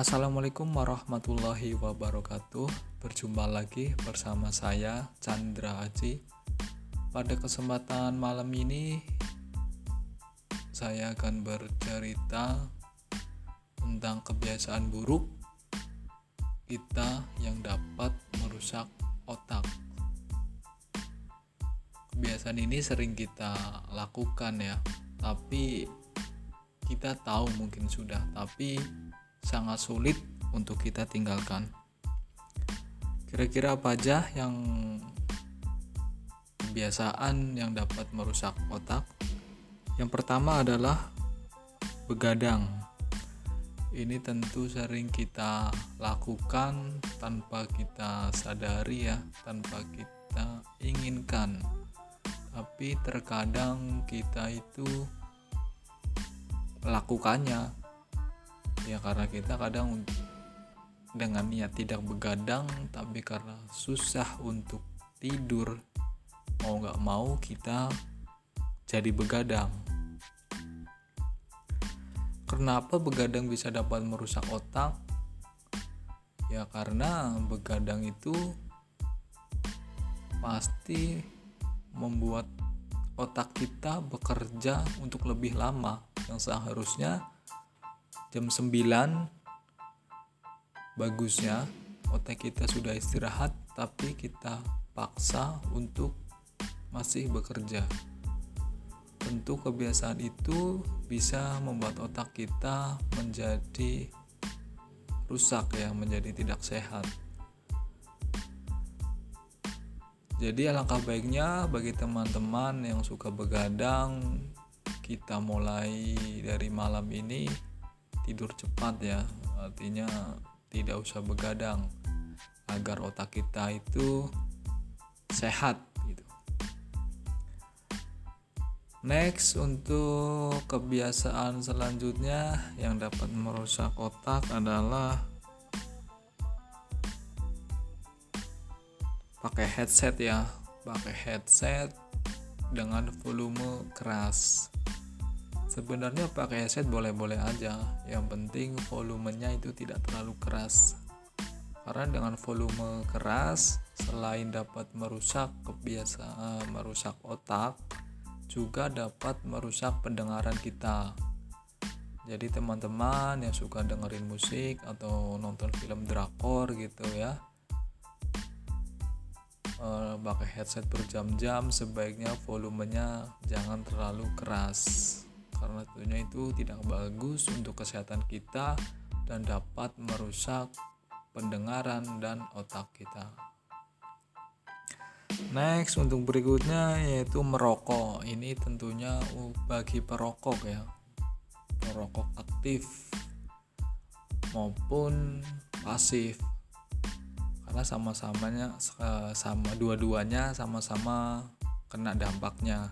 Assalamualaikum warahmatullahi wabarakatuh. Berjumpa lagi bersama saya Chandra Aji. Pada kesempatan malam ini saya akan bercerita tentang kebiasaan buruk kita yang dapat merusak otak. Kebiasaan ini sering kita lakukan ya, tapi kita tahu mungkin sudah, tapi sangat sulit untuk kita tinggalkan. Kira-kira apa aja yang kebiasaan yang dapat merusak otak? Yang pertama adalah begadang. Ini tentu sering kita lakukan tanpa kita sadari ya, tanpa kita inginkan. Tapi terkadang kita itu melakukannya ya karena kita kadang dengan niat tidak begadang tapi karena susah untuk tidur mau nggak mau kita jadi begadang. Kenapa begadang bisa dapat merusak otak? Ya karena begadang itu pasti membuat otak kita bekerja untuk lebih lama. Yang seharusnya jam 9 bagusnya otak kita sudah istirahat tapi kita paksa untuk masih bekerja. Tentu kebiasaan itu bisa membuat otak kita menjadi rusak ya menjadi tidak sehat. Jadi alangkah baiknya bagi teman-teman yang suka begadang kita mulai dari malam ini tidur cepat ya. Artinya tidak usah begadang agar otak kita itu sehat gitu. Next untuk kebiasaan selanjutnya yang dapat merusak otak adalah pakai headset ya, pakai headset dengan volume keras sebenarnya pakai headset boleh-boleh aja. Yang penting volumenya itu tidak terlalu keras. Karena dengan volume keras selain dapat merusak kebiasaan merusak otak juga dapat merusak pendengaran kita. Jadi teman-teman yang suka dengerin musik atau nonton film drakor gitu ya eh, pakai headset berjam-jam sebaiknya volumenya jangan terlalu keras karena tentunya itu tidak bagus untuk kesehatan kita dan dapat merusak pendengaran dan otak kita. Next untuk berikutnya yaitu merokok. Ini tentunya bagi perokok ya. Perokok aktif maupun pasif. Karena sama-samanya sama dua-duanya sama-sama kena dampaknya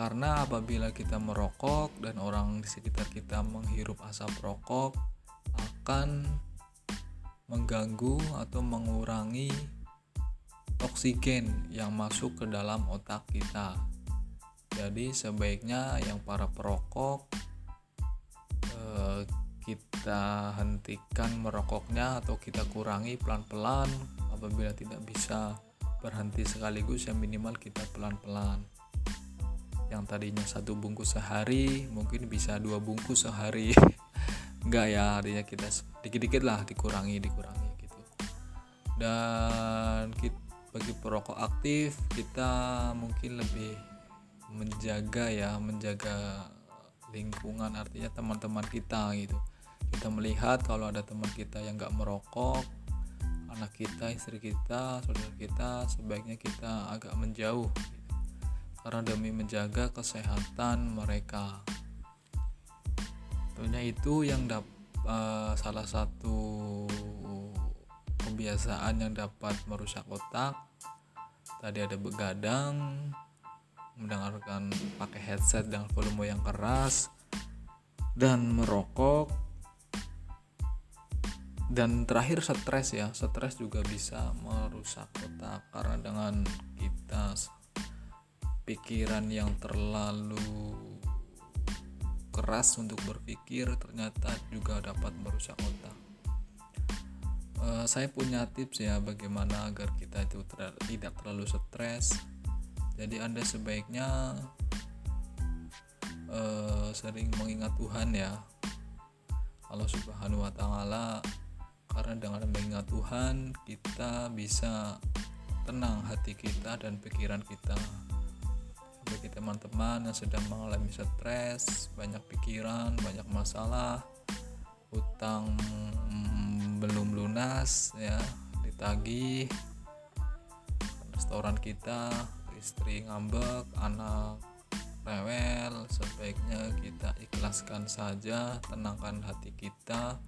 karena apabila kita merokok dan orang di sekitar kita menghirup asap rokok akan mengganggu atau mengurangi oksigen yang masuk ke dalam otak kita. Jadi sebaiknya yang para perokok eh, kita hentikan merokoknya atau kita kurangi pelan-pelan apabila tidak bisa berhenti sekaligus yang minimal kita pelan-pelan yang tadinya satu bungkus sehari mungkin bisa dua bungkus sehari. Enggak ya artinya kita dikit-dikit lah dikurangi dikurangi gitu. Dan kita, bagi perokok aktif kita mungkin lebih menjaga ya menjaga lingkungan artinya teman-teman kita gitu. Kita melihat kalau ada teman kita yang nggak merokok anak kita istri kita saudara kita sebaiknya kita agak menjauh karena demi menjaga kesehatan mereka. Tentunya itu yang dap, uh, salah satu kebiasaan yang dapat merusak otak. Tadi ada begadang, mendengarkan pakai headset dengan volume yang keras, dan merokok. Dan terakhir stres ya, stres juga bisa merusak otak karena dengan kita pikiran yang terlalu keras untuk berpikir ternyata juga dapat merusak otak. Uh, saya punya tips ya bagaimana agar kita itu ter tidak terlalu stres. Jadi anda sebaiknya uh, sering mengingat Tuhan ya. Allah Subhanahu Wa Taala karena dengan mengingat Tuhan kita bisa tenang hati kita dan pikiran kita bagi teman-teman yang sedang mengalami stres banyak pikiran banyak masalah utang belum lunas ya ditagih restoran kita istri ngambek anak rewel sebaiknya kita ikhlaskan saja tenangkan hati kita.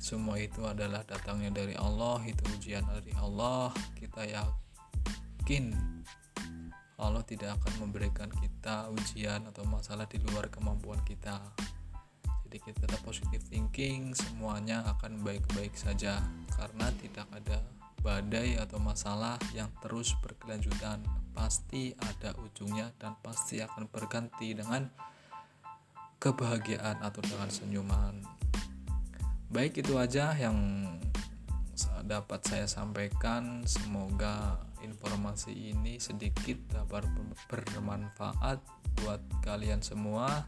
Semua itu adalah datangnya dari Allah itu ujian dari Allah. Kita yakin Allah tidak akan memberikan kita ujian atau masalah di luar kemampuan kita. Jadi kita tetap positive thinking semuanya akan baik-baik saja. Karena tidak ada badai atau masalah yang terus berkelanjutan. Pasti ada ujungnya dan pasti akan berganti dengan kebahagiaan atau dengan senyuman. Baik itu aja yang dapat saya sampaikan. Semoga informasi ini sedikit dapat bermanfaat buat kalian semua.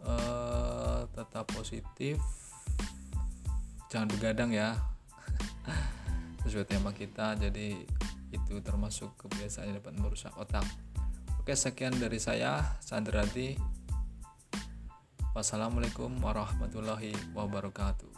Uh, tetap positif. Jangan begadang ya. Sesuai tema kita jadi itu termasuk kebiasaan yang dapat merusak otak. Oke sekian dari saya Sandrati Wassalamualaikum warahmatullahi wabarakatuh.